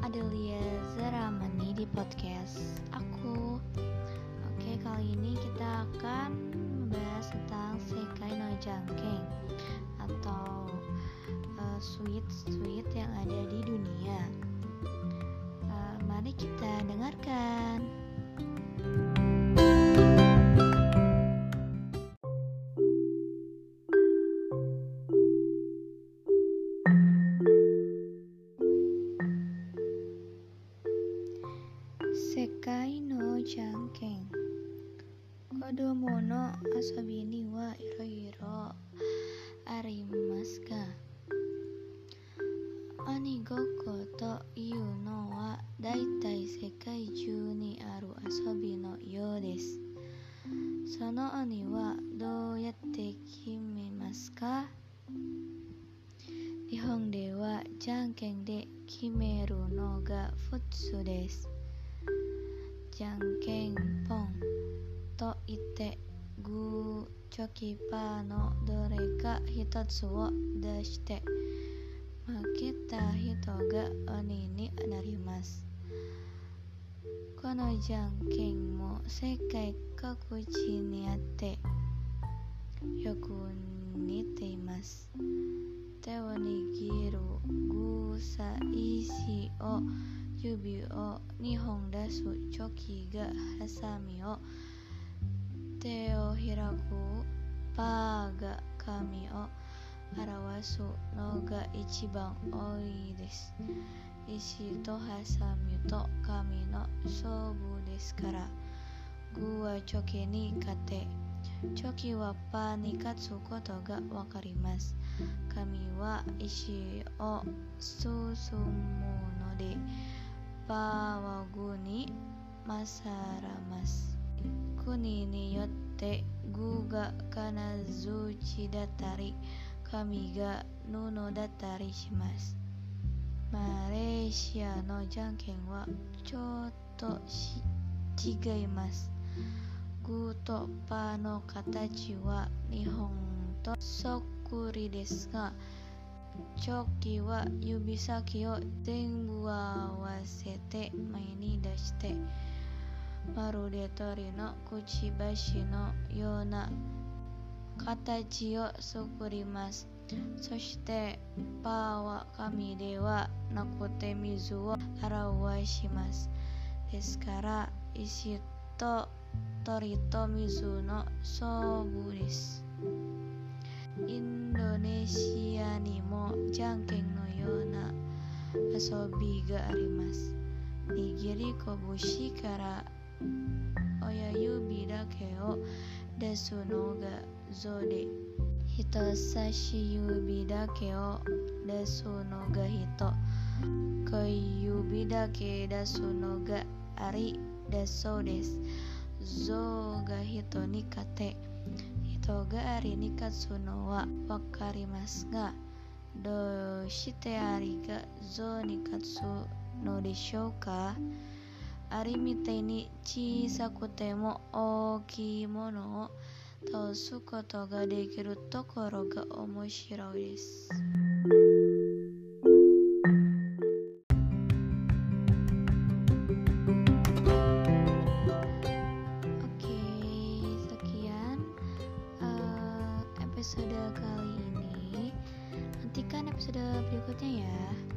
Adelia Zaramani di podcast aku. Oke kali ini kita akan membahas tentang Sekai no Jangkeng Atau eh, uh, sweet-sweet yang ada di 世界のじゃんけん。子供の遊びにはいろいろありますが鬼ごっこというのはだいたい世界中にある遊びのようです。その鬼はどうやって決めますか？日本ではじゃんけんで決めるのが普通です。じゃんけんぽんと言ってグーチョキパーのどれか一つを出して負けた人が鬼になります。このじゃんけんも世界各地にあってよく似ています。手を握るグーさ石を指を2本出すチョキがハサミを手を開くパーが紙を表すのが一番多いです。石とハサミと紙の勝負ですから。グーはチョキに勝て。チョキはパーに勝つことがわかります。紙は石を進むのでパーはグーに勝らます国によってグーが金槌だったり紙が布だったりしますマレーシアのじゃんけんはちょっと違いますグーとパーの形は日本とそっくりですがチョキは指先を全部合わせまるで鳥のくちばしのような形を作りますそしてパーは紙ではなくて水を表しますですから石と鳥と水の勝負ですインドネシアにもじゃんけんのような遊びがあります握り拳から親指だけを出すのが象で人差し指だけを出すのが人。小指だけ出すのがアリだそうです。象が人に勝て。人がアリに勝つのはわかりますがどうしてアリが象に勝つのでしょうか？アリみたいに小さくても大きいものを倒すことができるところが面白いです。Oke, sekian uh, episode kali ini. Nantikan episode berikutnya ya.